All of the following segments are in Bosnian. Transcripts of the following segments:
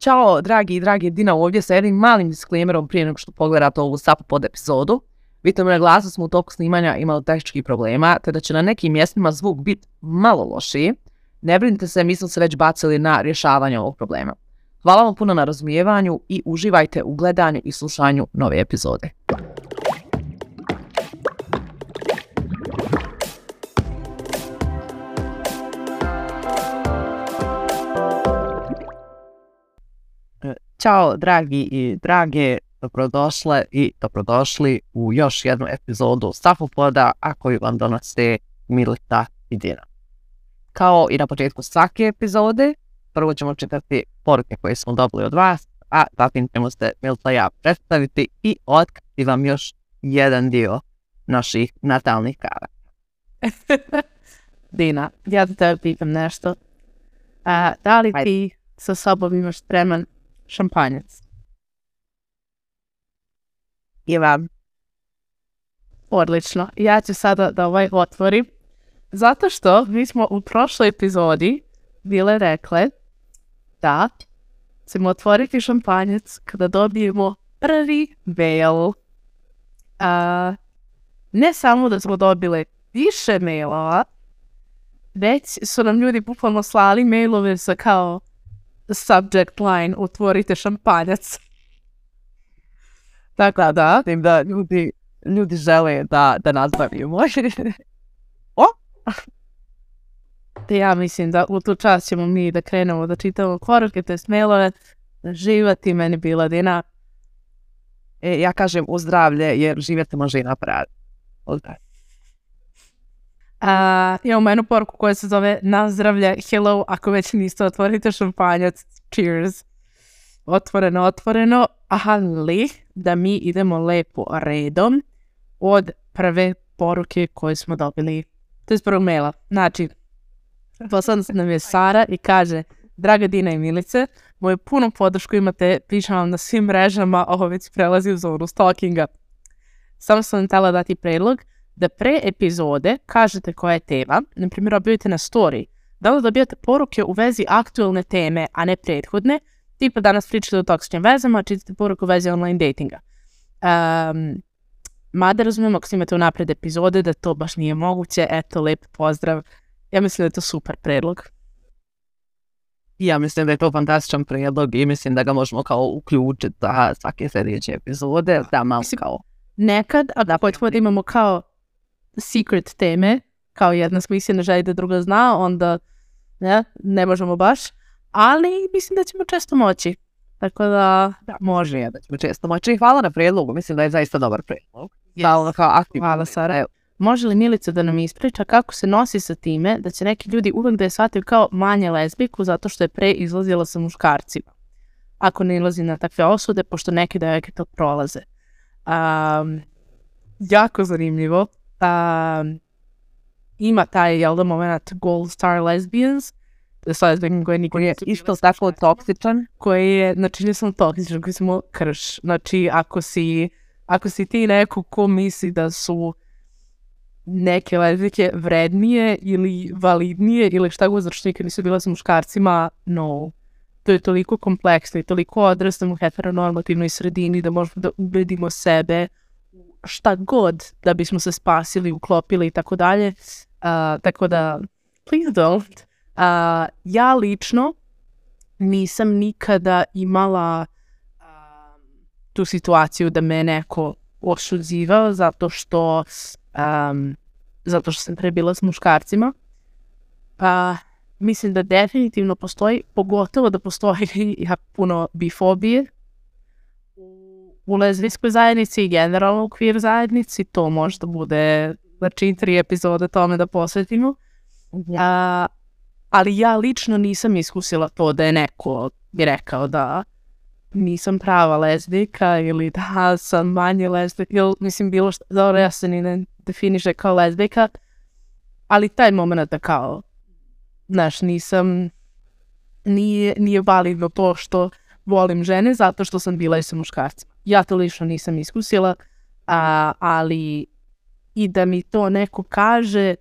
Ćao, dragi i dragi Dina, ovdje sa jednim malim disclaimerom prije nego što pogledate ovu sapu pod epizodu. Vidite mi na glasu smo u toku snimanja imali tehničkih problema, te da će na nekim mjestima zvuk biti malo lošiji. Ne brinite se, mi smo se već bacili na rješavanje ovog problema. Hvala vam puno na razumijevanju i uživajte u gledanju i slušanju nove epizode. Ćao, dragi i drage, dobrodošle i dobrodošli u još jednu epizodu Stafopoda, a koju vam donose Milita i Dina. Kao i na početku svake epizode, prvo ćemo čitati poruke koje smo dobili od vas, a zatim ćemo se Milita ja predstaviti i otkriti vam još jedan dio naših natalnih kara. Dina, ja da te pitam nešto. A, da li ti sa sobom imaš spreman šampanjac. I vam. Odlično. Ja ću sada da ovaj otvorim. Zato što mi smo u prošloj epizodi bile rekle da ćemo otvoriti šampanjac kada dobijemo prvi mail. A, ne samo da smo dobile više mailova, već su nam ljudi bukvalno slali mailove sa kao subject line, otvorite šampanjac. Tako da, tim da ljudi, ljudi žele da, da nazbavimo. o? Te ja mislim da u tu čas ćemo mi da krenemo da čitamo poruke, te smelove, da živati meni bila dina. E, ja kažem u zdravlje, jer živjeti može i napraviti. Odgledaj. A, imamo jednu poruku koja se zove Nazdravlje, hello, ako već niste otvorite šampanjac, cheers. Otvoreno, otvoreno, ali da mi idemo lepo redom od prve poruke koje smo dobili, to je prvog maila. Znači, poslan nam je Sara i kaže, Draga Dina i Milice, moju punu podršku imate, pišem vam na svim mrežama, ovo već prelazi u zonu stalkinga. Samo sam vam tela dati predlog, da pre epizode kažete koja je tema, na primjer objavite na story, da li dobijate poruke u vezi aktualne teme, a ne prethodne, tipa danas pričate o toksičnim vezama, čitate poruku u vezi online datinga. Um, mada razumijem ako snimate unapred epizode da to baš nije moguće, eto, lep pozdrav. Ja mislim da je to super predlog. Ja mislim da je to fantastičan predlog i mislim da ga možemo kao uključiti za svake sljedeće epizode, da malo kao... Nekad, a da, da imamo kao secret teme, kao jedna smisla ne želi da druga zna, onda ne, ne možemo baš, ali mislim da ćemo često moći. Tako da, da može je da ćemo često moći. Hvala na predlogu, mislim da je zaista dobar predlog. Yes. Hvala, kao aktivno. Hvala Sara. Evo. Može li Milica da nam ispriča kako se nosi sa time da će neki ljudi uvek da je shvataju kao manje lesbiku zato što je pre izlazila sa muškarcima? Ako ne ilazi na takve osude, pošto neke devojke to prolaze. Um, jako zanimljivo um, ima taj, jel da, moment Gold Star Lesbians, da sa lesbijan koji nikad je isto tako toksičan. Koji je, znači nisam toksičan, koji smo krš. Znači, ako si, ako si ti neko ko misli da su neke lezbike vrednije ili validnije ili šta god zato nikad nisu bila sa muškarcima, no. To je toliko kompleksno i toliko odrastam u heteronormativnoj sredini da možemo da ubedimo sebe šta god da bismo se spasili, uklopili i tako dalje. Tako da, please don't. Uh, ja lično nisam nikada imala uh, tu situaciju da me neko osuđivao zato što um, zato što sam prebila s muškarcima. Pa mislim da definitivno postoji, pogotovo da postoji jako puno bifobije u lezbijskoj zajednici i generalno u queer zajednici, to možda bude, znači, tri epizode tome da posvetimo. Ja. Uh, ali ja lično nisam iskusila to da je neko bi rekao da nisam prava lezbijka ili da sam manje lezbijka, ili mislim bilo što, dobro, ja se ni ne definiše kao lezbijka, ali taj moment da kao, znaš, nisam, nije, nije validno to što volim žene zato što sam bila i sa muškarcima ja to lično nisam iskusila, a, ali i da mi to neko kaže,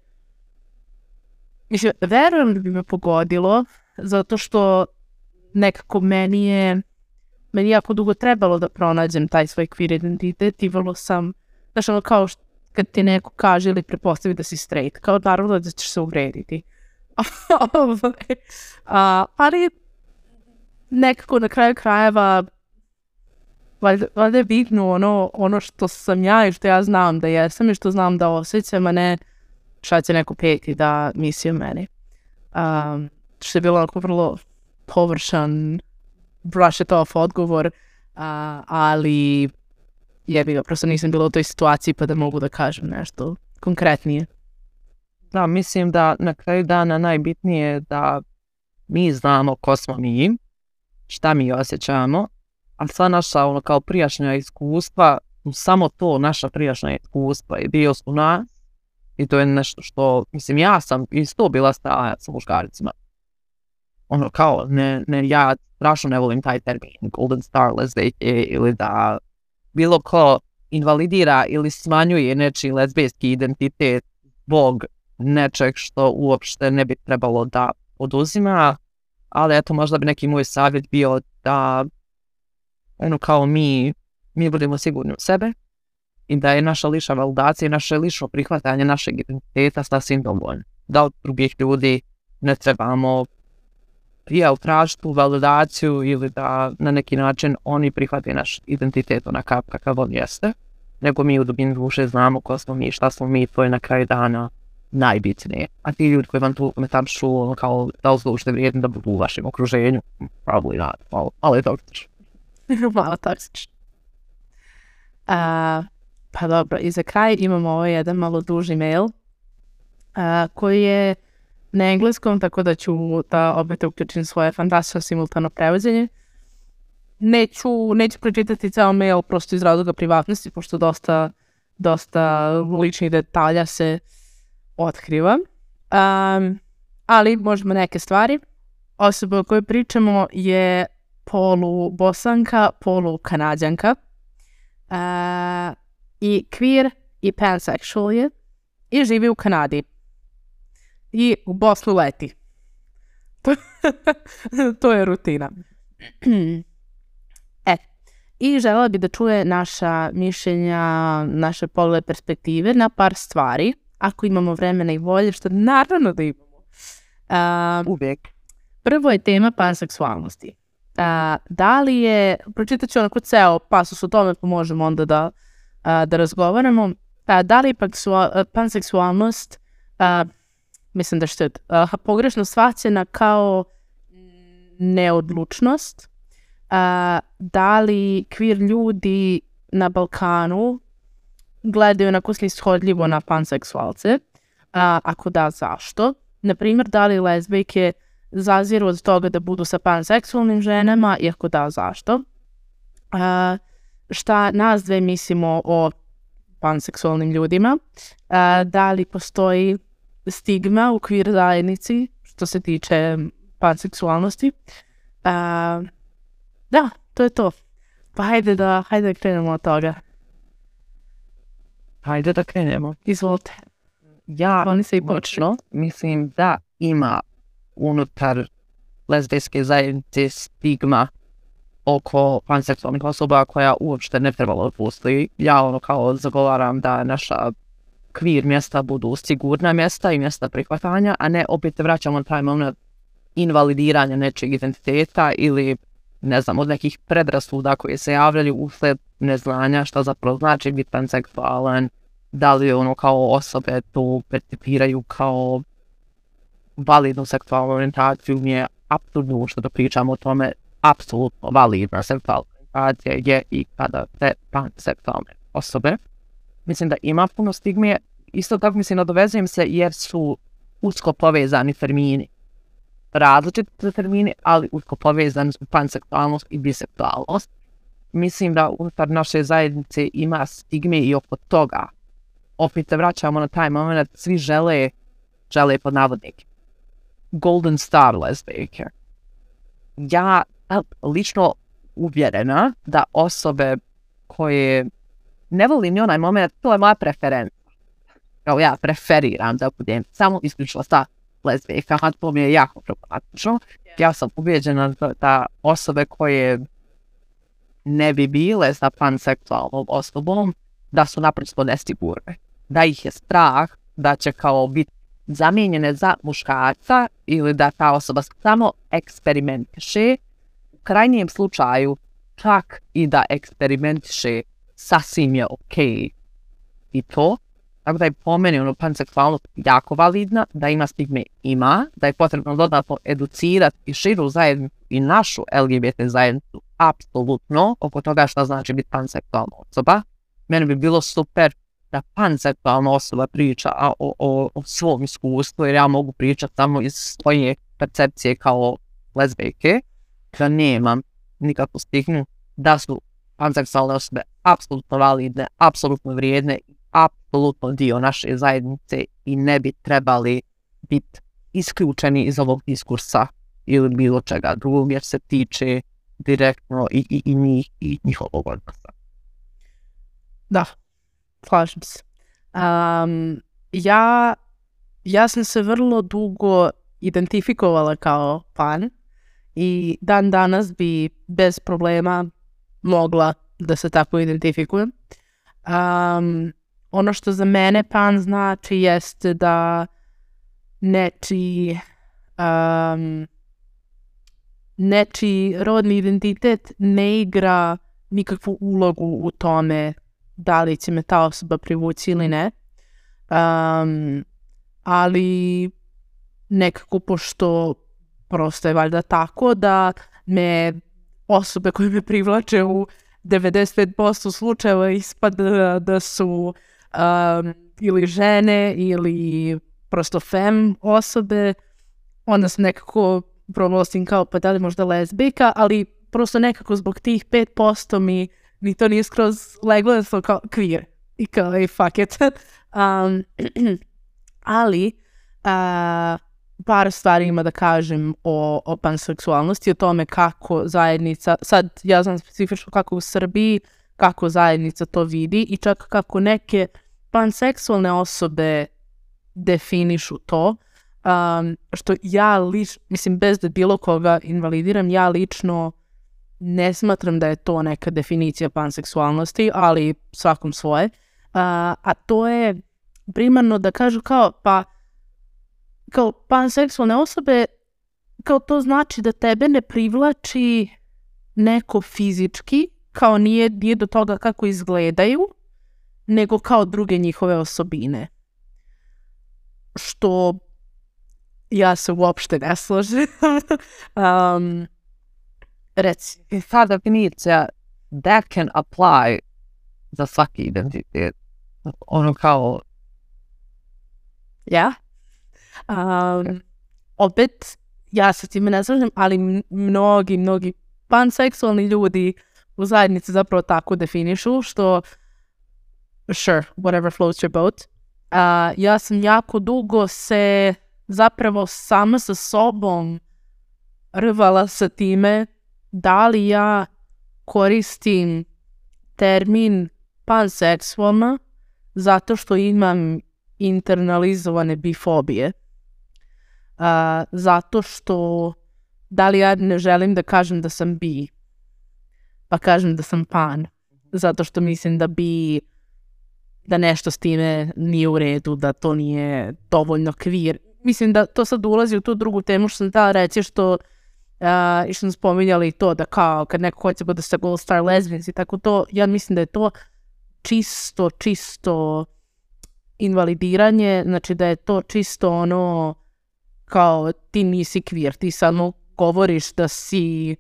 mislim, verujem da bi me pogodilo, zato što nekako meni je, meni je jako dugo trebalo da pronađem taj svoj queer identitet i vrlo sam, znaš ono kao što, kad ti neko kaže ili prepostavi da si straight, kao naravno da ćeš se uvrediti. Ovaj, a, ali nekako na kraju krajeva valjda, valjda je bitno ono, ono što sam ja i što ja znam da jesam i što znam da osjećam, a ne šta će neko peti da misli o meni. Um, što je bilo onako vrlo površan brush it off odgovor, uh, ali jebi ga, prosto nisam bila u toj situaciji pa da mogu da kažem nešto konkretnije. Da, mislim da na kraju dana najbitnije je da mi znamo ko smo mi, šta mi osjećamo, a sva naša ono kao prijašnja iskustva, samo to naša prijašnja iskustva i bio su nas i to je nešto što, mislim, ja sam isto bila staja sa muškaricima. Ono kao, ne, ne, ja strašno ne volim taj termin, golden star lesbijke ili da bilo ko invalidira ili smanjuje nečiji lesbijski identitet zbog nečeg što uopšte ne bi trebalo da oduzima, ali eto možda bi neki moj savjet bio da ono kao mi, mi budemo sigurni u sebe i da je naša liša validacija i naše lišo prihvatanje našeg identiteta sasvim dovoljno. Da od drugih ljudi ne trebamo ja utražiti tu validaciju ili da na neki način oni prihvate naš identitet onakav kakav on jeste, nego mi u dubini duše znamo ko smo mi, šta smo mi, to je na kraju dana najbitnije. A ti ljudi koji vam tu komentaršu, ono kao da li ste vrijedni da budu u vašem okruženju, probably not, malo, malo je toksično. malo toksično. Uh, pa dobro, i za kraj imamo ovaj jedan malo duži mail uh, koji je na engleskom, tako da ću da opet uključim svoje fantastično simultano prevođenje. Neću, neću pročitati ceo mail prosto iz razloga privatnosti, pošto dosta, dosta ličnih detalja se otkriva. Um, ali možemo neke stvari. Osoba o kojoj pričamo je polu bosanka, polu kanadjanka. Uh, I queer i pansexual je. I živi u Kanadi i u Bosnu leti. To, to je rutina. e, i žela bi da čuje naša mišljenja, naše poglede perspektive na par stvari, ako imamo vremena i volje, što naravno da imamo. Uh, Uvijek. Prvo je tema panseksualnosti. Uh, da li je, pročitat ću onako ceo pasus o tome, pa možemo onda da, uh, da razgovaramo. Uh, da li je panseksualnost uh, mislim da što je uh, pogrešno shvaćena kao neodlučnost. Uh, da li kvir ljudi na Balkanu gledaju na slishodljivo na panseksualce? A, ako da, zašto? Naprimjer, da li lezbijke zaziru od toga da budu sa panseksualnim ženama i ako da, zašto? A, šta nas dve mislimo o panseksualnim ljudima? A, da li postoji stigma u kvir zajednici što se tiče panseksualnosti. A, da, to je to. Pa hajde da, hajde da krenemo od toga. Hajde da krenemo. Izvolite. Ja Oni se i počnu. Mislim da ima unutar lezbijske zajednice stigma oko panseksualnih osoba koja uopšte ne trebalo postoji. Ja ono kao zagovaram da naša kvir mjesta budu sigurna mjesta i mjesta prihvatanja, a ne opet vraćamo na taj moment invalidiranja nečeg identiteta ili ne znam, od nekih predrasuda koje se javljaju usled neznanja šta zapravo znači biti panseksualan, da li ono kao osobe to percipiraju kao validnu seksualnu orientaciju, mi je apsolutno što da pričamo o tome, apsolutno validna seksualna orientacija je i kada te panseksualne osobe mislim da ima puno stigme. Isto tako mislim, nadovezujem se jer su usko povezani termini. Različite termini, ali usko povezani su panseksualnost i biseksualnost. Mislim da unutar naše zajednice ima stigme i oko toga. Opet se vraćamo na taj moment, svi žele, žele pod navodnik. Golden Star lesbijke. Ja lično uvjerena da osobe koje ne volim ni onaj moment, to je moja preferenca. Kao ja preferiram da budem samo isključila sa lezbijkama, to mi je jako problematično. Ja sam ubijeđena da, osobe koje ne bi bile sa panseksualnom osobom, da su naprosto nesigurne. Da ih je strah da će kao biti zamijenjene za muškarca ili da ta osoba samo eksperimentiše. U krajnijem slučaju čak i da eksperimentiše sasvim je okej okay. i to. Tako da je po meni ono, panseksualnost jako validna, da ima stigme ima, da je potrebno dodatno educirati i širu zajednicu i našu LGBT zajednicu apsolutno oko toga šta znači biti panseksualna osoba. Meni bi bilo super da panseksualna osoba priča o, o, o svom iskustvu, jer ja mogu pričati samo iz svoje percepcije kao lezbejke, da nemam nikakvu stignu, da su panseksualne osobe apsolutno validne, apsolutno vrijedne, apsolutno dio naše zajednice i ne bi trebali biti isključeni iz ovog diskursa ili bilo čega drugog, jer se tiče direktno i, i, i njih i njihovog odnosa. Da, slažem se. Um, ja, ja sam se vrlo dugo identifikovala kao fan i dan danas bi bez problema mogla da se tako identifikujem. Um, ono što za mene pan znači jeste da nečiji um, nečiji rodni identitet ne igra nikakvu ulogu u tome da li će me ta osoba privući ili ne. Um, ali nekako pošto prosto je valjda tako da me osobe koje me privlače u 95% slučajeva ispada da su um, ili žene ili prosto fem osobe, onda sam nekako probala s tim kao pa da li možda lezbika, ali prosto nekako zbog tih 5% mi, ni to nije skroz leglo da sam kao queer. I kao, hey, fuck it. um, ali, uh, par stvari ima da kažem o, o panseksualnosti, o tome kako zajednica, sad ja znam specifično kako u Srbiji, kako zajednica to vidi i čak kako neke panseksualne osobe definišu to, um, što ja lično, mislim bez da bilo koga invalidiram, ja lično ne smatram da je to neka definicija panseksualnosti, ali svakom svoje. Uh, a to je primarno da kažu kao, pa kao panseksualne osobe, kao to znači da tebe ne privlači neko fizički, kao nije, nije do toga kako izgledaju, nego kao druge njihove osobine. Što ja se uopšte ne slažem. um, reci. I ta definicija that can apply za svaki identitet. Ono kao... Ja? Um, opet, ja se time ne slažem, ali mnogi, mnogi panseksualni ljudi u zajednici zapravo tako definišu, što sure, whatever floats your boat. Uh, ja sam jako dugo se zapravo sama sa sobom rvala sa time da li ja koristim termin panseksualna zato što imam internalizovane bifobije uh, zato što da li ja ne želim da kažem da sam bi, pa kažem da sam pan, zato što mislim da bi, da nešto s time nije u redu, da to nije dovoljno kvir. Mislim da to sad ulazi u tu drugu temu što sam da reći što uh, i što sam spominjali to da kao kad neko hoće bude sa Gold Star Lesbians i tako to, ja mislim da je to čisto, čisto invalidiranje, znači da je to čisto ono kao ti nisi kvir, ti samo govoriš da si,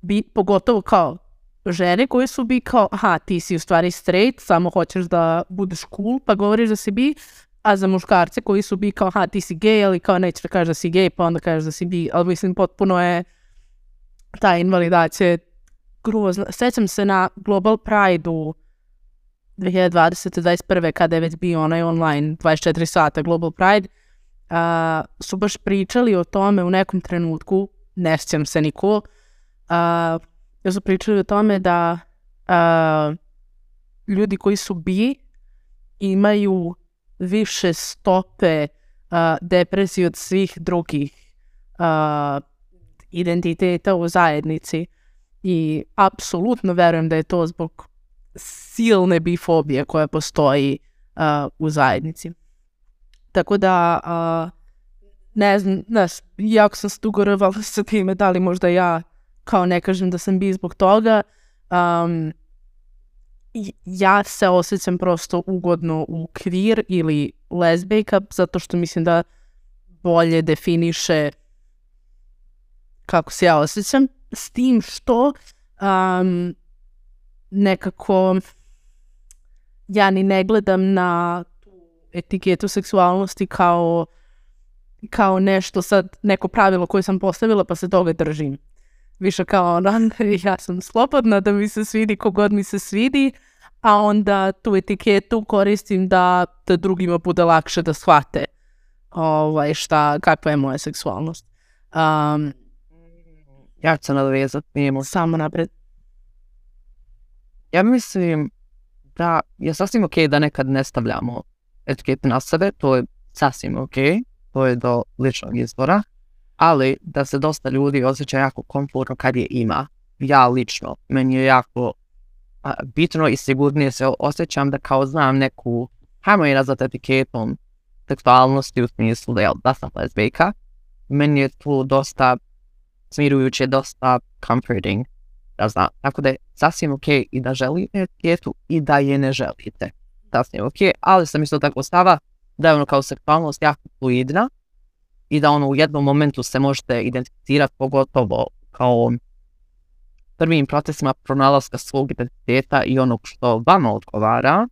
bi, pogotovo kao žene koje su bi kao, aha, ti si u stvari straight, samo hoćeš da budeš cool, pa govoriš da si bi, a za muškarce koji su bi kao, aha, ti si gay, ali kao nećeš da kažeš da si gay, pa onda kažeš da si bi, ali mislim, potpuno je ta invalidacija grozna. Sećam se na Global Pride-u 2020-2021. kada je već bio onaj online 24 sata Global Pride, uh, su baš pričali o tome u nekom trenutku, ne sjećam se niko, jer su pričali o tome da uh, ljudi koji su bi imaju više stope uh, a, od svih drugih a, identiteta u zajednici. I apsolutno verujem da je to zbog silne bifobije koja postoji uh, u zajednici. Tako da, a, ne znam, ne, jako sam se sa time, da li možda ja, kao ne kažem da sam bi zbog toga, um, ja se osjećam prosto ugodno u kvir ili lesbijka zato što mislim da bolje definiše kako se ja osjećam, s tim što um, nekako ja ni ne gledam na tu etiketu seksualnosti kao kao nešto sad, neko pravilo koje sam postavila pa se toga držim. Više kao ono, ja sam slobodna da mi se svidi kogod mi se svidi, a onda tu etiketu koristim da, da drugima bude lakše da shvate ovaj, šta, kakva je moja seksualnost. Um, Ja ću se nadovezati njemu. samo napred. Ja mislim da je sasvim ok da nekad ne stavljamo etikete na sebe, to je sasvim ok, to je do ličnog izbora, ali da se dosta ljudi osjeća jako komfortno kad je ima. Ja lično, meni je jako a, bitno i sigurnije se osjećam da kao znam neku, hajmo je nazvat etiketom seksualnosti u smislu da, jel, da sam lesbijka. Meni je tu dosta smirujuće, dosta comforting da znam. Tako da je sasvim ok i da želite etiketu i da je ne želite. Sasvim ok, ali sam isto tako stava da je ono kao seksualnost jako fluidna i da ono u jednom momentu se možete identificirati pogotovo kao prvim procesima pronalaska svog identiteta i onog što vama odgovara,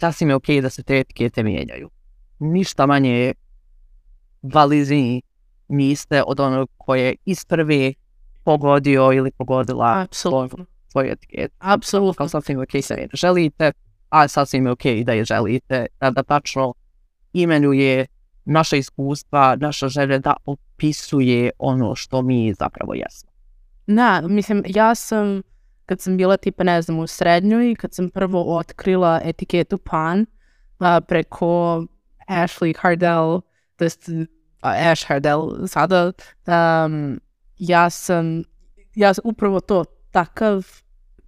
sasvim je ok da se te etikete mijenjaju. Ništa manje valizni niste od onog koje iz prve pogodio ili pogodila Apsolutno. svoju etiketu. Apsolutno. Kao sasvim ok se ne želite, a sasvim je ok da je želite, da, da tačno imenuje naša iskustva, naša želja da opisuje ono što mi zapravo jesmo. Da, mislim, ja sam, kad sam bila tipa, ne znam, u srednjoj, kad sam prvo otkrila etiketu pan a, preko Ashley Hardell, to jest Ash Hardell sada, um, ja sam, ja sam upravo to, takav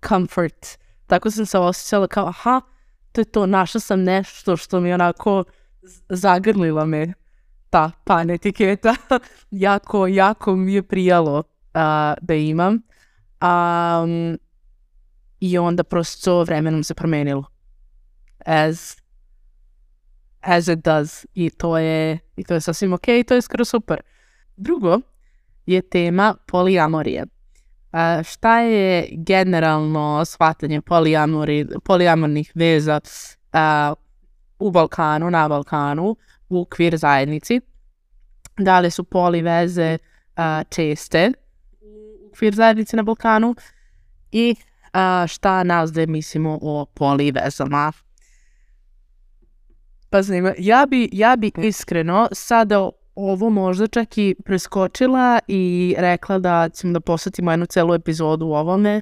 comfort, tako sam se osjećala kao, aha, to je to, našla sam nešto što mi onako zagrlila me ta pan etiketa, jako, jako mi je prijalo a, da imam. Um, I onda prosto vremenom se promenilo. As, as it does. I to je, i to je sasvim okay i to je skoro super. Drugo je tema poliamorije. A, šta je generalno shvatanje poliamori, poliamornih veza a, u Balkanu, na Balkanu, u kvir zajednici? Da li su poli veze a, česte u kvir zajednici na Balkanu i a, šta nas da mislimo o poli vezama. Pa zanima, ja bi, ja bi iskreno sada ovo možda čak i preskočila i rekla da ćemo da posvetimo jednu celu epizodu u ovome.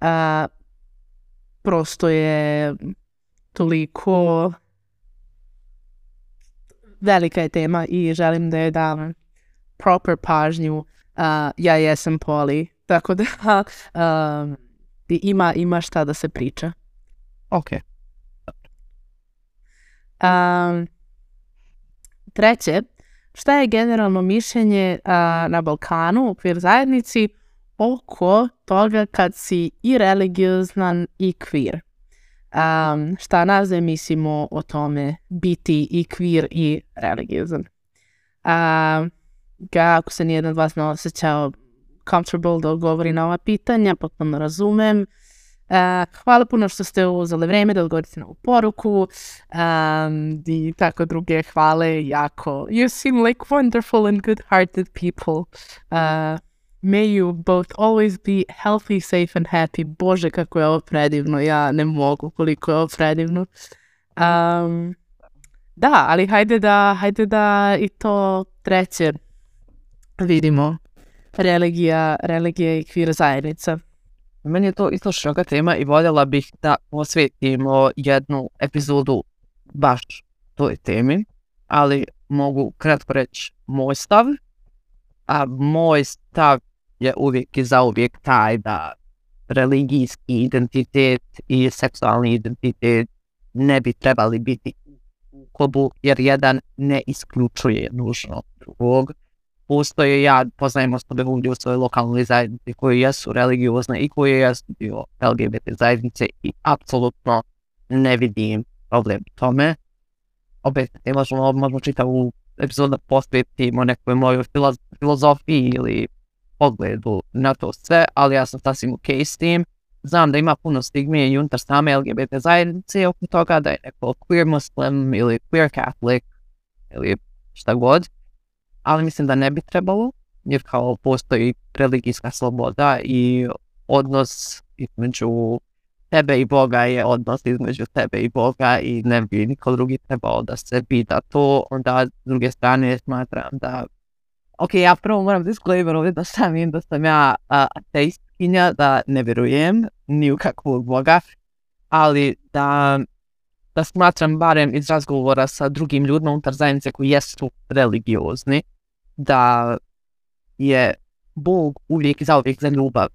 A, prosto je toliko velika je tema i želim da je dam proper pažnju. Uh, ja jesam poli, tako da i ima, ima šta da se priča. Ok. Um, treće, šta je generalno mišljenje uh, na Balkanu, u okvir zajednici, oko toga kad si i religioznan i queer? Um, šta nas da mislimo o tome biti i queer i religiozan? Um, ga, ako se nijedan od vas ne osjećao comfortable da odgovori na ova pitanja, potpuno razumem. Uh, hvala puno što ste uzeli vreme da odgovorite na ovu poruku um, i tako druge hvale jako. You seem like wonderful and good-hearted people. Uh, may you both always be healthy, safe and happy. Bože, kako je ovo predivno. Ja ne mogu koliko je ovo predivno. Um, da, ali hajde da, hajde da i to treće vidimo. Religija, religija i kvir zajednica. Meni je to isto široka tema i voljela bih da posvetimo jednu epizodu baš toj temi. ali mogu kratko reći moj stav. A moj stav je uvijek i zauvijek taj da religijski identitet i seksualni identitet ne bi trebali biti u klubu jer jedan ne isključuje nužno drugog. Postoje, ja poznajem osobe ovdje u svojoj lokalnoj zajednici koje jesu religiozne i koje jesu dio LGBT zajednice i apsolutno ne vidim problem u tome. Opet, ne možemo, možemo čitavu epizodu epizoda posvetimo nekoj mojoj filozofiji ili pogledu na to sve, ali ja sam sasvim ok s tim. Znam da ima puno stigme i unutar same LGBT zajednice oko toga da je neko queer muslim ili queer catholic ili šta god, ali mislim da ne bi trebalo, jer kao postoji religijska sloboda i odnos između tebe i Boga je odnos između tebe i Boga i ne bi niko drugi trebao da se pita to, onda s druge strane smatram da Ok, ja prvo moram disclaimer ovdje da sam da sam ja a, ateistkinja, da ne vjerujem ni u kakvog Boga, ali da, da smatram barem iz razgovora sa drugim ljudima unutar zajednice koji jesu religiozni, da je Bog uvijek i zauvijek za ljubav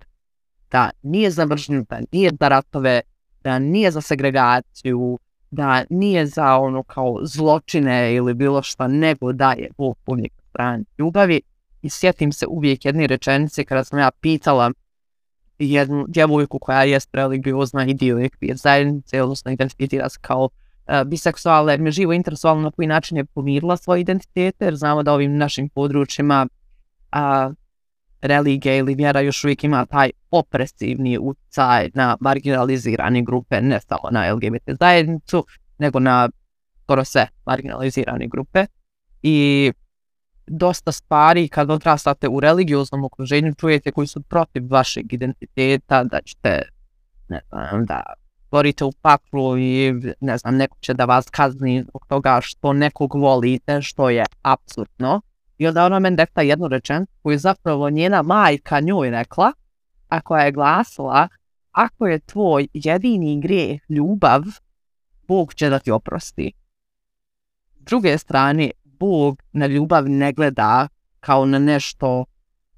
da nije za mržnju, da nije za ratove, da nije za segregaciju, da nije za ono kao zločine ili bilo šta, nego da je Bog uvijek strani ljubavi. I sjetim se uvijek jedne rečenice kada sam ja pitala jednu djevojku koja je religiozna i dio ekvir zajednice, odnosno identitira se kao uh, biseksualna, jer me živo interesovalo na koji način je pomirila svoje identitete, jer znamo da ovim našim područjima a, religija ili vjera još uvijek ima taj opresivni utjecaj na marginalizirane grupe, ne samo na LGBT zajednicu, nego na skoro sve marginalizirane grupe. I dosta stvari kad odrastate u religioznom okruženju čujete koji su protiv vašeg identiteta, da ćete, ne znam, da borite u paklu i ne znam, neko će da vas kazni zbog toga što nekog volite, što je absurdno. I onda ona meni rekla jednu rečen koju je zapravo njena majka njoj rekla, a koja je glasila, ako je tvoj jedini grijeh ljubav, Bog će da ti oprosti. S druge strane, Bog na ljubav ne gleda kao na nešto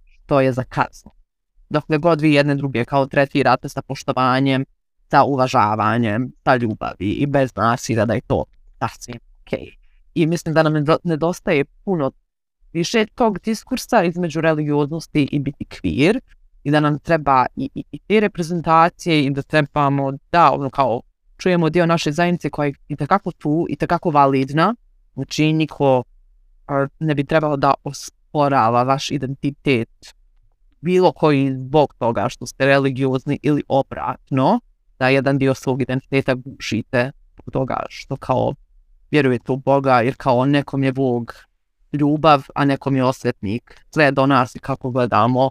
što je za kaznu. Dokle god vi jedne druge kao tretirate sa poštovanjem, sa uvažavanjem, sa ljubavi i bez nasilja da je to sasvim okej. Okay. I mislim da nam nedostaje puno više tog diskursa između religioznosti i biti kvir i da nam treba i, i, i te reprezentacije i da trebamo da ono kao čujemo dio naše zajednice koja je i takako tu i takako validna. Znači niko ne bi trebalo da osporava vaš identitet bilo koji zbog toga što ste religiozni ili obratno, da jedan dio svog identiteta gušite zbog toga što kao vjerujete u Boga jer kao nekom je Bog ljubav, a nekom je osvetnik. Sve do nas i kako gledamo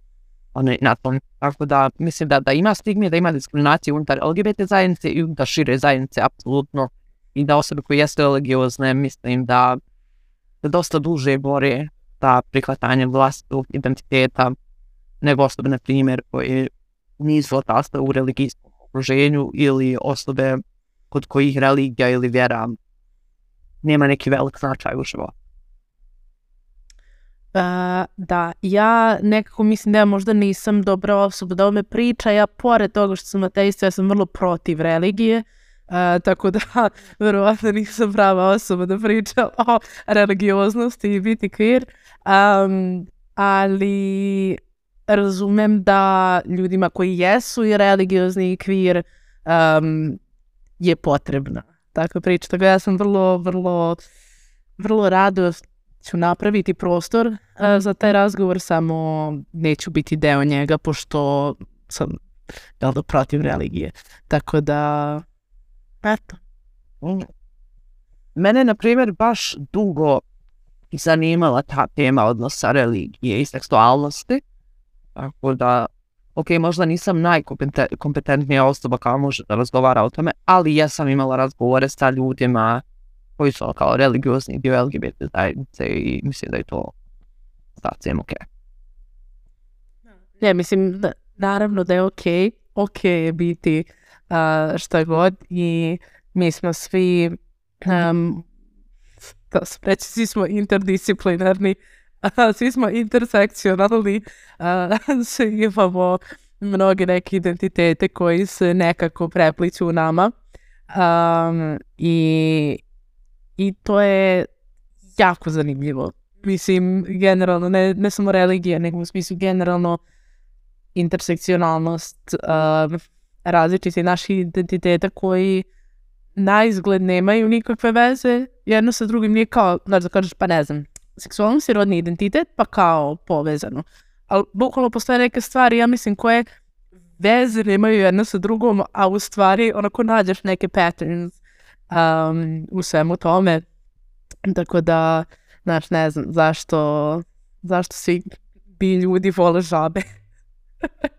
one, na tom. Tako da mislim da, da ima stigme, da ima diskriminacije unutar LGBT zajednice i unutar šire zajednice, apsolutno. I da osobe koje jeste religiozne, mislim da, da dosta duže bore ta prihvatanje vlastnog identiteta nego osobe, na primjer, koje nisu odrasle u religijskom okruženju ili osobe kod kojih religija ili vjera nema neki velik značaj u životu. Uh, da, ja nekako mislim da ja možda nisam dobra osoba da ome priča, ja pored toga što sam ateista, ja sam vrlo protiv religije, uh, tako da verovatno nisam prava osoba da priča o religioznosti i biti queer, um, ali razumem da ljudima koji jesu i religiozni i queer um, je potrebna takva priča, tako da ja sam vrlo, vrlo, vrlo rado ću napraviti prostor uh, za taj razgovor, samo neću biti deo njega, pošto sam jel da, protiv religije. Tako da, eto. Mm. Mene, na primjer, baš dugo zanimala ta tema odnosa religije i seksualnosti. Tako da, ok, možda nisam najkompetentnija osoba kao može da razgovara o tome, ali ja sam imala razgovore sa ljudima koji su kao religiozni dio LGBT zajednice i mislim da je to sasvim ok. Ne, mislim, da, naravno da je ok, ok je biti uh, šta god i mi smo svi um, da se reći, svi smo interdisciplinarni, a, svi smo intersekcionalni, a, svi imamo mnoge neke identitete koji se nekako prepliću u nama. Um, i, I to je jako zanimljivo. Mislim, generalno, ne, ne samo religija, nego u smislu generalno intersekcionalnost um, različiti naših identiteta koji na izgled nemaju nikakve veze jedno sa drugim. Nije kao, znači da kažeš, pa ne znam, seksualnost i rodni identitet, pa kao povezano. Ali bukvalno postoje neke stvari, ja mislim, koje veze nemaju jedno sa drugom, a u stvari onako nađeš neke patterns um, u svemu tome. Tako da, znaš, ne znam zašto, zašto svi bi ljudi vole žabe.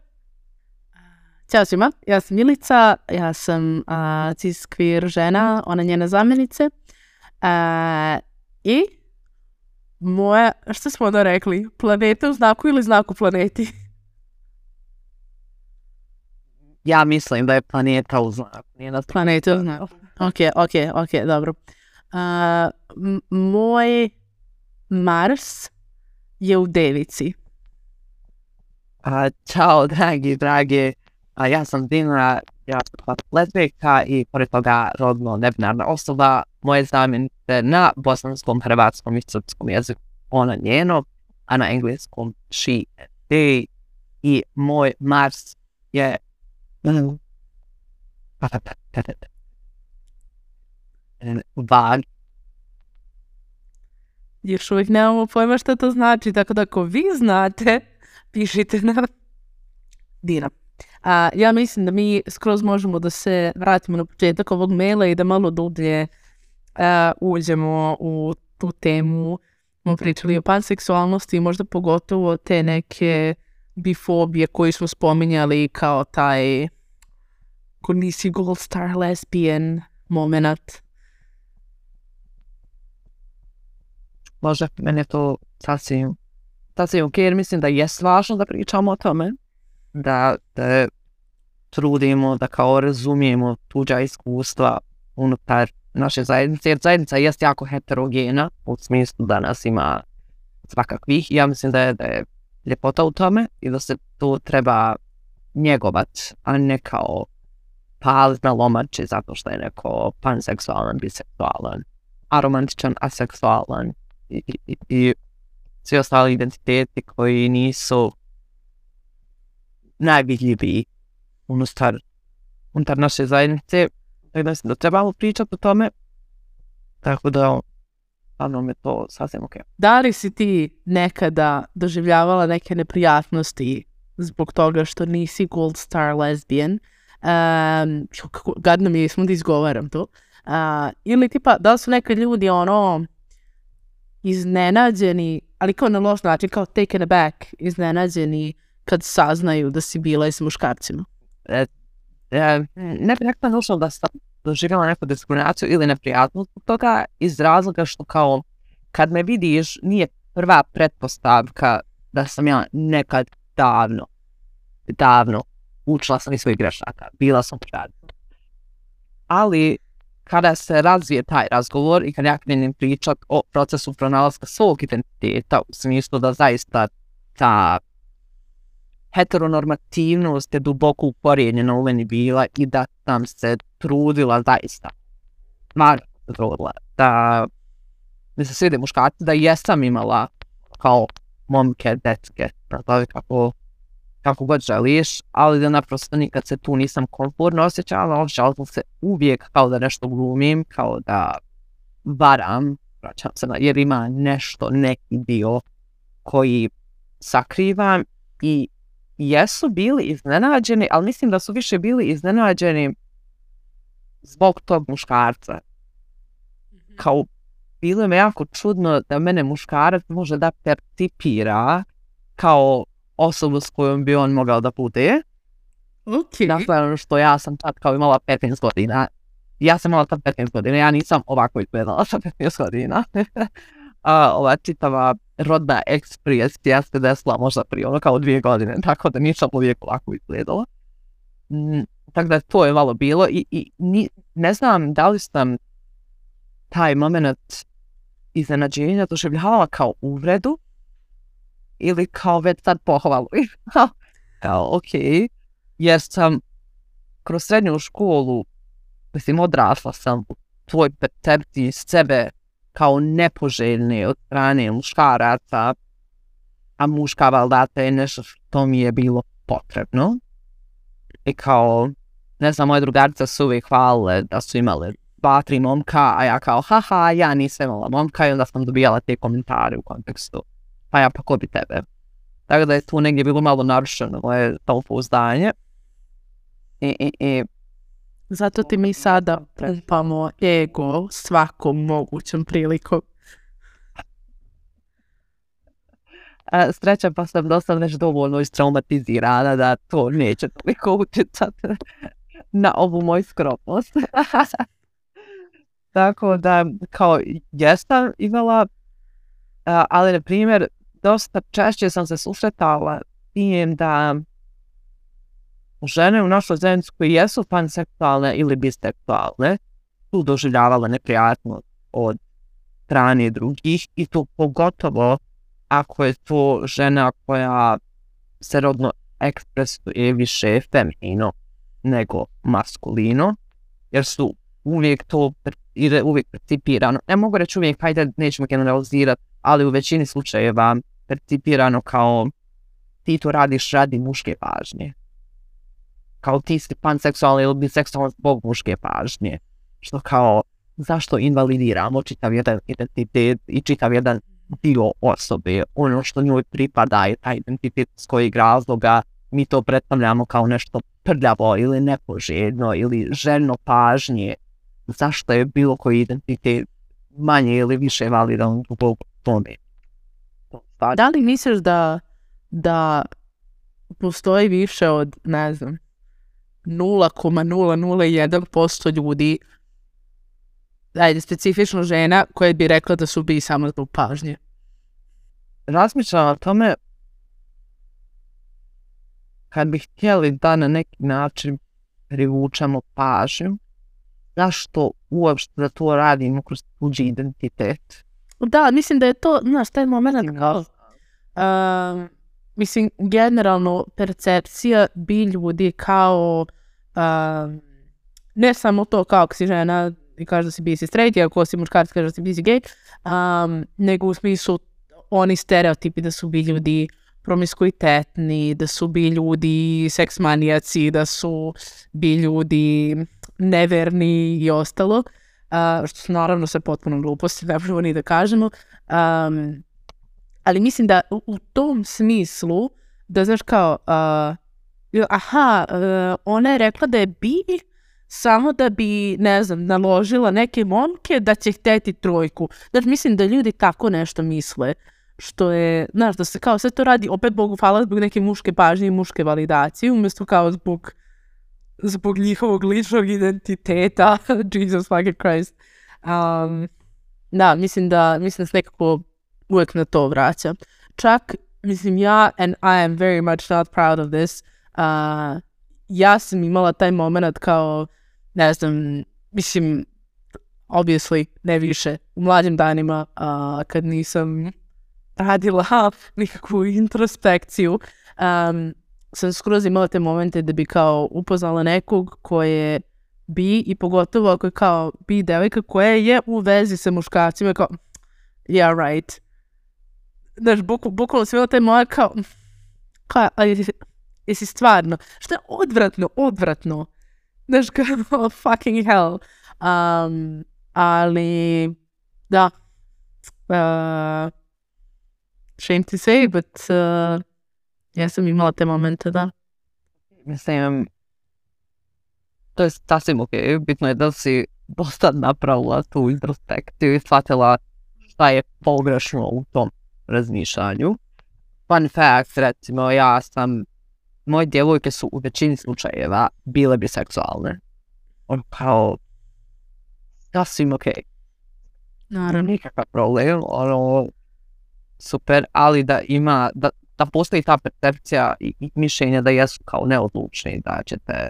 Ćao svima, ja sam Milica, ja sam uh, cis queer žena, ona njena zamjenice. Uh, I moja, što smo da rekli, planeta u znaku ili znaku planeti? Ja mislim da je planeta u znaku. Nije na planeta u znaku. Ok, ok, ok, dobro. Uh, moj Mars je u devici. A, čao, dragi, dragi. A, ja sam Dina, ja sam lesbijka i pored toga rodno nebinarna osoba. Moje zamjenice na bosanskom, hrvatskom i srpskom jeziku ona njeno, a na engleskom she and they. I moj Mars je um, vag. Još uvijek nemamo pojma što to znači, tako da ako vi znate, pišite nam. Dina. A, ja mislim da mi skroz možemo da se vratimo na početak ovog maila i da malo dublje a, uđemo u tu temu. Smo pričali o panseksualnosti i možda pogotovo te neke bifobije koje smo spominjali kao taj ko nisi gold star lesbian moment. Može, meni je to sasvim, sasvim ok, jer mislim da je važno da pričamo o tome, da, da trudimo, da kao razumijemo tuđa iskustva unutar naše zajednice, jer zajednica je jako heterogena, u smislu da nas ima svakakvih, ja mislim da je, da je ljepota u tome i da se to treba njegovat, a ne kao palit na lomači zato što je neko panseksualan, biseksualan, aromantičan, aseksualan i, i, i svi ostali identiteti koji nisu najvidljiviji unutar, unutar naše zajednice. Tako da mislim da trebamo pričati o tome. Tako da stvarno me to sasvim ok. Da li si ti nekada doživljavala neke neprijatnosti zbog toga što nisi gold star lesbian? Um, kako, gadno mi je, smo da izgovaram to. Uh, ili tipa, da li su neke ljudi ono iznenađeni, ali kao na loš način, kao taken aback, iznenađeni kad saznaju da si bila i sa muškarcima? E, e, ne bih rekla nužno da sam doživjela neku diskriminaciju ili neprijatnost zbog toga iz razloga što kao kad me vidiš nije prva pretpostavka da sam ja nekad davno, davno učila sam iz svojih grešaka, bila sam prijatna. Ali kada se razvije taj razgovor i kad ja krenim pričat o procesu pronalaska svog identiteta u smislu da zaista ta heteronormativnost je duboko uporijenjena u meni bila i da sam se trudila zaista. Mar se trudila da mi se svide muškarci, da jesam imala kao momke, detke, nazovi kako, kako god želiš, ali da naprosto nikad se tu nisam komfortno osjećala, osjećala sam se uvijek kao da nešto glumim, kao da varam, vraćam se na, jer ima nešto, neki dio koji sakrivam i jesu bili iznenađeni, ali mislim da su više bili iznenađeni zbog tog muškarca. Mhm. Kao, bilo je jako čudno da mene muškarac može da percipira kao osobu s kojom bi on mogao da bude. Ok. Dakle, ono što ja sam tad kao imala 15 godina. Ja sam imala tad 15 godina, ja nisam ovako izgledala sa 15 godina. A, ova čitava rodna ekspresija se desila možda prije ono kao dvije godine, tako da nisam uvijek ovako izgledala. Mm, tako da to je malo bilo i, i ni, ne znam da li sam taj moment iznenađenja doživljavala kao uvredu ili kao već sad pohvalu. kao, ok, jer sam kroz srednju školu, mislim, odrasla sam u tvoj percepciji sebe kao nepoželjne od strane muškaraca, a muška valdata je nešto što mi je bilo potrebno. I kao, ne znam, moje drugarice su uvijek hvalile da su imale dva, tri momka, a ja kao, haha, ja nisam imala momka i onda sam dobijala te komentare u kontekstu. Pa ja, pa ko bi tebe? Tako da je tu negdje bilo malo narušeno moje to pouzdanje. I, i, i Zato ti mi sada pumpamo ego svakom mogućom prilikom. A, sreća pa sam dosta već dovoljno istraumatizirana da to neće toliko utjecati na ovu moju skromnost. Tako da, kao, jesam imala, ali, na primjer, dosta češće sam se susretala tim da žene u našoj zajednici koje jesu panseksualne ili biseksualne su doživljavale neprijatno od strane drugih i to pogotovo ako je to žena koja se rodno ekspresuje više feminino nego maskulino, jer su uvijek to ide uvijek percipirano. Ne mogu reći uvijek, hajde, nećemo generalizirati, ali u većini slučajeva percipirano kao ti to radiš radi muške pažnje. Kao ti si panseksualni ili biseksualni zbog muške pažnje. Što kao, zašto invalidiramo čitav jedan identitet i čitav jedan dio osobe, ono što njoj pripada je taj identitet s kojeg razloga mi to predstavljamo kao nešto prljavo ili nepoželjno ili željno pažnje, zašto je bilo koji identitet manje ili više validan u tome. Da li misliš da, da postoji više od, ne znam, 0,001% ljudi, ajde, specifično žena, koje bi rekla da su bi samo zbog pažnje? Razmišljam o tome kad bi htjeli da na neki način privučemo pažnju, zašto uopšte da to radimo kroz tuđi identitet? Da, mislim da je to, znaš, taj moment kao, uh, mislim, generalno percepcija bi ljudi kao, uh, ne samo to kao ako si žena i kaže da si bisi straight, i ako si muškarac kaže da si bisi gay, um, nego u smislu oni stereotipi da su bi ljudi promiskuitetni, da su bi ljudi seksmanijaci, da su bi ljudi neverni i ostalo, uh, što su naravno sve potpuno gluposti, ne možemo ni da kažemo. Um, ali mislim da u, u tom smislu, da znaš kao, uh, aha, uh, ona je rekla da je bi samo da bi, ne znam, naložila neke momke da će hteti trojku. Znači, mislim da ljudi tako nešto misle. Što je, znaš, da se kao sve to radi, opet Bogu hvala, zbog neke muške pažnje i muške validacije, umjesto kao zbog zbog njihovog ličnog identiteta, Jesus fucking Christ. Um, da, mislim da, mislim da se nekako uvek na to vraća. Čak, mislim ja, and I am very much not proud of this, a, ja sam imala taj moment kao, ne znam, mislim, obviously, ne više, u mlađim danima, a, kad nisam radila nikakvu introspekciju, um, sam skroz imala te momente da bi kao upoznala nekog koje bi i pogotovo ako je kao bi devojka koja je u vezi sa muškarcima kao yeah right. Znaš buk, bukvalno sve te moje kao kao ali jesi, stvarno što je odvratno odvratno znaš kao fucking hell um, ali da uh, shame to say but uh, Ja sam imala te momente, da. Mislim, to je sasvim ok. Bitno je da si dosta napravila tu introspekciju i shvatila šta je pogrešno u tom razmišljanju. Fun fact, recimo, ja sam, moje djevojke su u većini slučajeva bile biseksualne. On kao, sasvim ok. Naravno. Nikakav problem, ono, super, ali da ima, da, da postoji ta percepcija i, i mišljenja da jesu kao neodlučni, da ćete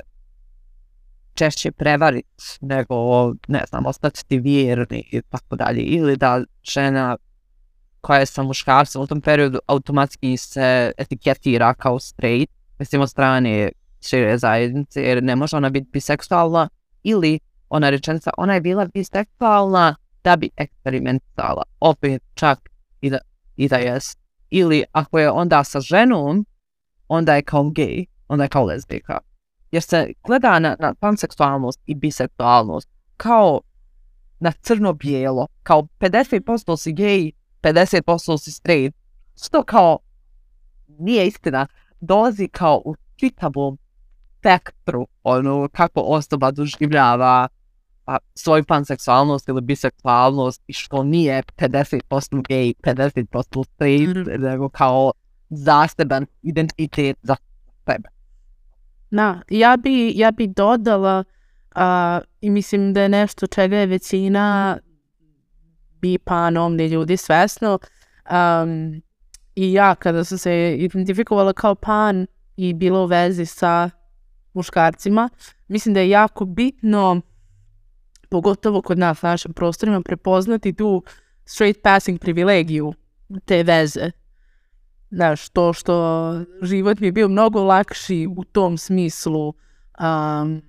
češće prevariti nego, ne znam, ostati ti vjerni i tako dalje. Ili da žena koja je sa muškarcem u tom periodu automatski se etiketira kao straight, mislim od strane šire zajednice, jer ne može ona biti biseksualna, ili ona rečenica, ona je bila biseksualna da bi eksperimentala. Opet čak i da, i da jest. Ili ako je onda sa ženom, onda je kao gej, onda je kao lezbika. Jer se gleda na, na panseksualnost i biseksualnost kao na crno-bijelo, kao 50% si gej, 50% si straight. Što kao nije istina, dolazi kao u čitavom spektru, ono, kako osoba doživljava pa, svoju panseksualnost ili biseksualnost i što nije 50% gay, 50% straight, mm. nego kao zaseban identitet za sebe. Na, ja bi, ja bi dodala uh, i mislim da je nešto čega je većina bi panomni ljudi svesno um, i ja kada sam se identifikovala kao pan i bilo u vezi sa muškarcima, mislim da je jako bitno pogotovo kod nas na našim prostorima prepoznati tu straight passing privilegiju te veze. Znaš, to što život mi je bio mnogo lakši u tom smislu um,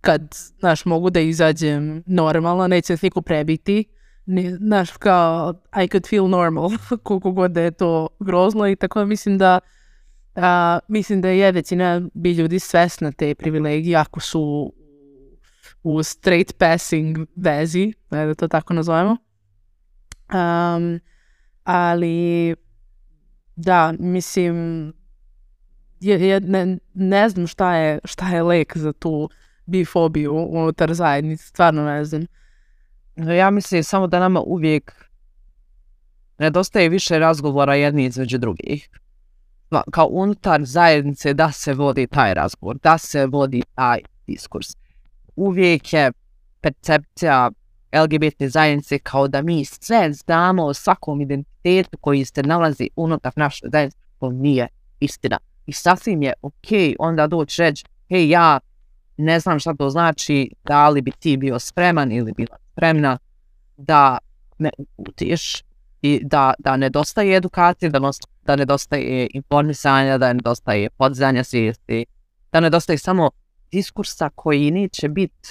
kad, znaš, mogu da izađem normalno, neće se niko prebiti, ne, znaš, kao I could feel normal, koliko god da je to grozno i tako da mislim da a, mislim da je većina bi ljudi svesna te privilegije ako su u straight passing vezi, da to tako nazovemo. Um, ali da, mislim, je, je, ne, ne znam šta je, šta je lek za tu bifobiju unutar zajednice, stvarno ne znam. Ja mislim samo da nama uvijek nedostaje više razgovora jedni između drugih. Kao unutar zajednice da se vodi taj razgovor, da se vodi taj diskurs. Uvijek je percepcija LGBT zajednice kao da mi sve znamo o svakom identitetu koji se nalazi unutar naše zajednice, to nije istina. I sasvim je okay onda doći reći, hej ja ne znam šta to znači, da li bi ti bio spreman ili bila spremna da me uputiš i da, da nedostaje edukacije, da, nos, da nedostaje informisanja, da nedostaje podzanja svijesti, da nedostaje samo diskursa koji neće biti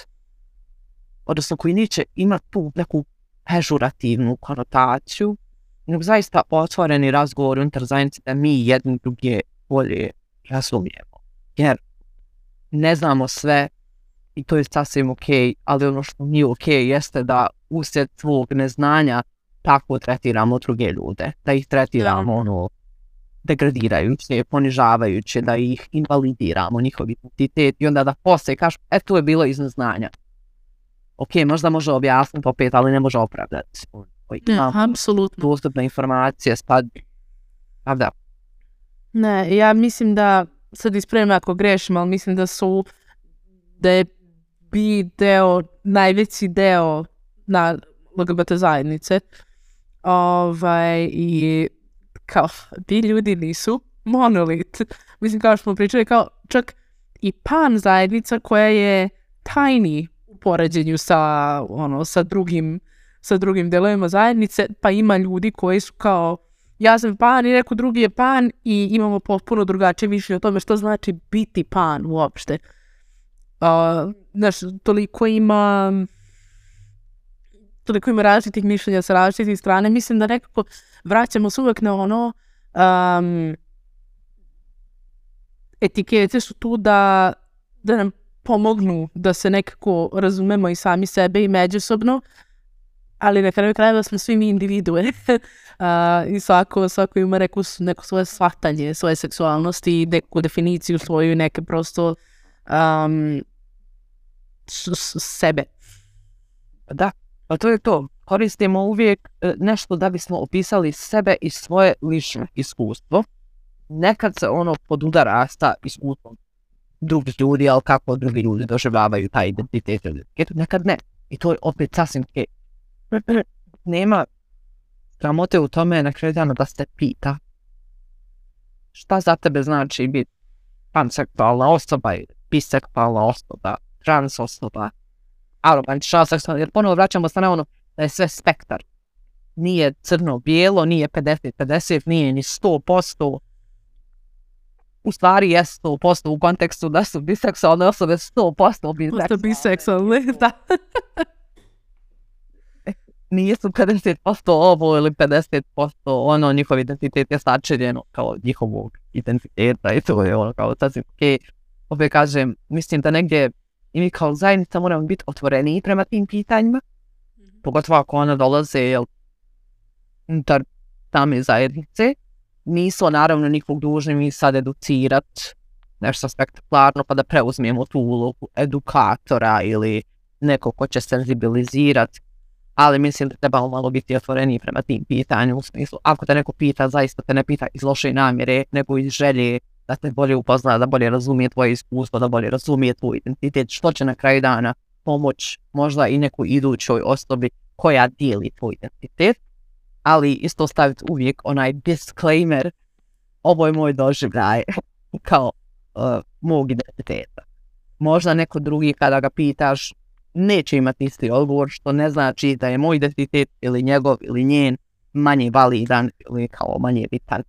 odnosno koji neće imati tu neku pežurativnu konotaciju, nego zaista otvoreni razgovor unutar zajednice da mi jedni druge bolje razumijemo. Jer ne znamo sve i to je sasvim ok, ali ono što nije ok jeste da usred svog neznanja tako tretiramo druge ljude, da ih tretiramo ono degradirajuće, ponižavajuće, da ih invalidiramo, njihov identitet i onda da posle kažu, e, to je bilo iz neznanja ok, možda može objasniti opet, ali ne može opravdati. Ne, apsolutno. Dostupna informacija, spad. A da. Ne, ja mislim da, sad ispravim ako grešim, ali mislim da su, da je bi deo, najveći deo na LGBT zajednice. Ovaj, i kao, ti ljudi nisu monolit. Mislim, kao što smo pričali, kao čak i pan zajednica koja je tiny poređenju sa ono sa drugim sa drugim delovima zajednice, pa ima ljudi koji su kao ja sam pan i neko drugi je pan i imamo potpuno drugačije mišljenje o tome što znači biti pan uopšte. Uh, znaš, toliko ima toliko ima različitih mišljenja sa različitih strane. Mislim da nekako vraćamo se uvek na ono um, etikete su tu da, da nam pomognu da se nekako razumemo i sami sebe i međusobno, ali na kraju krajeva smo svi mi individue uh, i svako, svako ima neku, neko svoje shvatanje, svoje seksualnosti neku definiciju svoju neke prosto um, sebe. Da, pa to je to. Koristimo uvijek e, nešto da bismo opisali sebe i svoje lično iskustvo. Nekad se ono podudara sa iskustvom drugih ljudi, ali kako drugi ljudi doživljavaju taj identitet nekad ne. I to je opet sasvim okay Nema sramote u tome na kraju dana da se pita šta za tebe znači biti panseksualna osoba biseksualna osoba. trans osoba, arogantična seksualna, jer ponovo vraćamo se na ono da je sve spektar. Nije crno-bijelo, nije 50-50, nije ni 100%. U stvari je 100% u kontekstu da su biseksualne osobe 100% biseksualne. Posto biseksualne, da. Nisu 50% ovo ili 50% ono, njihov identitet je sačinjeno kao njihovog identiteta i to je ono kao sasvim okej. Okay. Opet kažem, mislim da negdje i mi kao zajednica moramo biti otvoreni prema tim pitanjima, pogotovo ako ona dolaze jel, unutar same zajednice, nisu naravno nikog dužni mi sad educirat nešto spektakularno pa da preuzmemo tu ulogu edukatora ili neko ko će senzibilizirat, ali mislim da trebamo malo biti otvoreniji prema tim pitanju u smislu, ako te neko pita, zaista te ne pita iz loše namjere, nego iz želje da te bolje upozna, da bolje razumije tvoje iskustvo, da bolje razumije tvoj identitet, što će na kraju dana pomoć možda i nekoj idućoj osobi koja dijeli tvoj identitet, ali isto staviti uvijek onaj disclaimer, ovo je moj doživljaj kao uh, mog identiteta. Možda neko drugi kada ga pitaš neće imati isti odgovor, što ne znači da je moj identitet ili njegov ili njen manje validan ili kao manje bitan.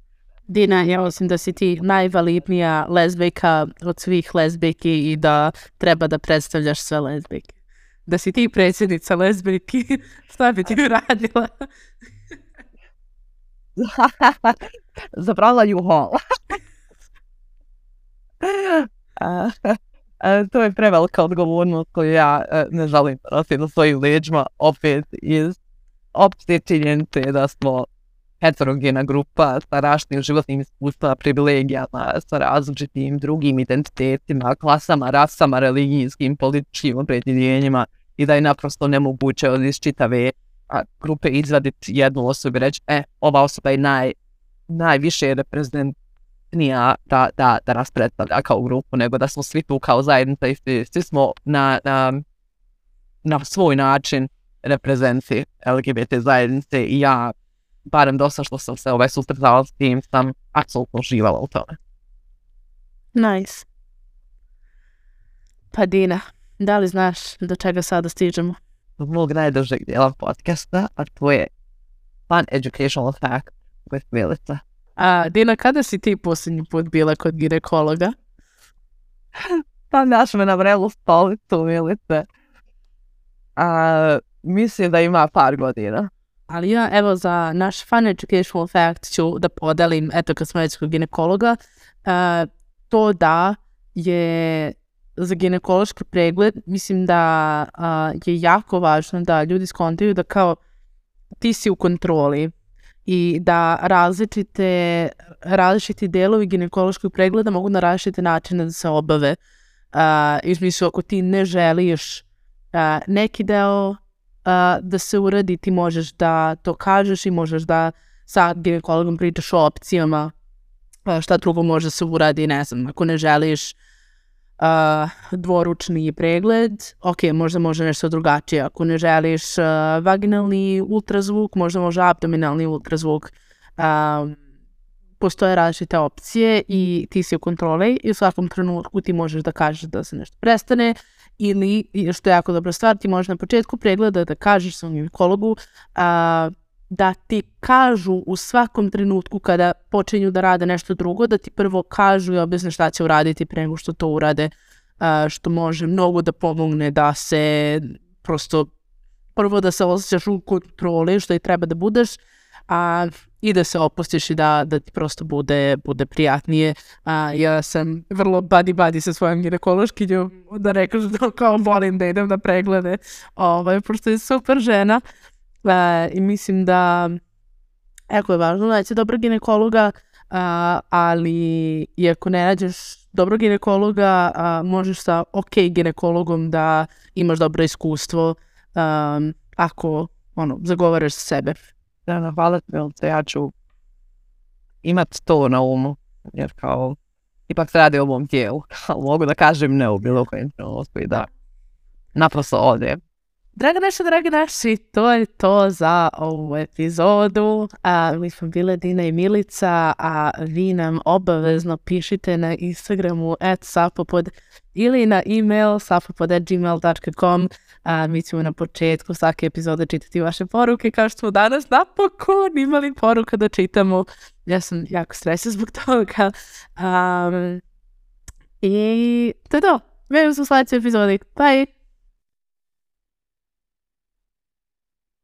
Dina, ja osim da si ti najvalidnija lezbijka od svih lezbijki i da treba da predstavljaš sve lezbijke. Da si ti predsjednica lezbijki, šta bi ti radila? Zabrala ju hol. E, to je prevelika odgovornost koju ja e, ne želim prosim na svojim leđima. Opet iz opšte činjenice da smo heterogena grupa sa rašnim životnim iskustva, privilegijama, sa različitim drugim identitetima, klasama, rasama, religijskim, političkim opredjeljenjima i da je naprosto nemoguće od iz čitave a, grupe izvaditi jednu osobu i reći, e, ova osoba je naj, najviše reprezent, reprezentnija da, da, da nas predstavlja kao grupu, nego da smo svi tu kao zajednica i svi, svi smo na, na, na svoj način reprezenti LGBT zajednice i ja barem dosta što sam se ovaj susretala s tim, sam apsolutno živala u tome. Nice. Pa Dina, da li znaš do čega sada stižemo? Do mog najdužeg dijela podcasta, a to je Fun Educational Fact with Milica. A Dina, kada si ti posljednji put bila kod ginekologa? pa naš me na vrelu stolicu, Milice. A, mislim da ima par godina. Ali ja, evo, za naš fun educational fact ću da podelim, eto, kad smo već kod ginekologa, uh, to da je za ginekološki pregled, mislim da uh, je jako važno da ljudi skontaju da kao ti si u kontroli i da različite, različiti delovi ginekološkog pregleda mogu na različite načine da se obave. Uh, smislu, ako ti ne želiš uh, neki deo uh, da se uradi, ti možeš da to kažeš i možeš da sa ginekologom pričaš o opcijama uh, šta drugo može se uradi, ne znam, ako ne želiš uh, dvoručni pregled, ok, možda može nešto drugačije, ako ne želiš uh, vaginalni ultrazvuk, možda može abdominalni ultrazvuk, um, postoje različite opcije i ti si u kontrole i u svakom trenutku ti možeš da kažeš da se nešto prestane ili, što je jako dobra stvar, ti možeš na početku pregleda da kažeš svom ginekologu a, da ti kažu u svakom trenutku kada počinju da rade nešto drugo, da ti prvo kažu i objasne šta će uraditi pre nego što to urade, što može mnogo da pomogne da se prosto prvo da se osjećaš u kontroli što i treba da budeš, a i da se opustiš i da, da ti prosto bude, bude prijatnije. A, ja sam vrlo buddy-buddy sa svojom ginekološkinjom da rekaš da kao volim da idem na preglede. Ovaj, prosto je super žena E, i mislim da eko je važno naći dobro ginekologa, a, ali i ako ne nađeš dobro ginekologa, a, možeš sa ok ginekologom da imaš dobro iskustvo a, ako ono, zagovaraš sebe. Da, na hvala ti, ja ću imat to na umu, jer kao, ipak se radi o mom tijelu, mogu da kažem ne u bilo kojem trenutku i da naprosto ode Draga naša, dragi naši, to je to za ovu epizodu. A, mi smo bile Dina i Milica, a vi nam obavezno pišite na Instagramu at sapopod ili na email sapopod.gmail.com. A, mi ćemo na početku svake epizode čitati vaše poruke, kao što smo danas napokon imali poruka da čitamo. Ja sam jako stresna zbog toga. Um, I to je to. Vidimo se u sljedećoj epizodi. Bye!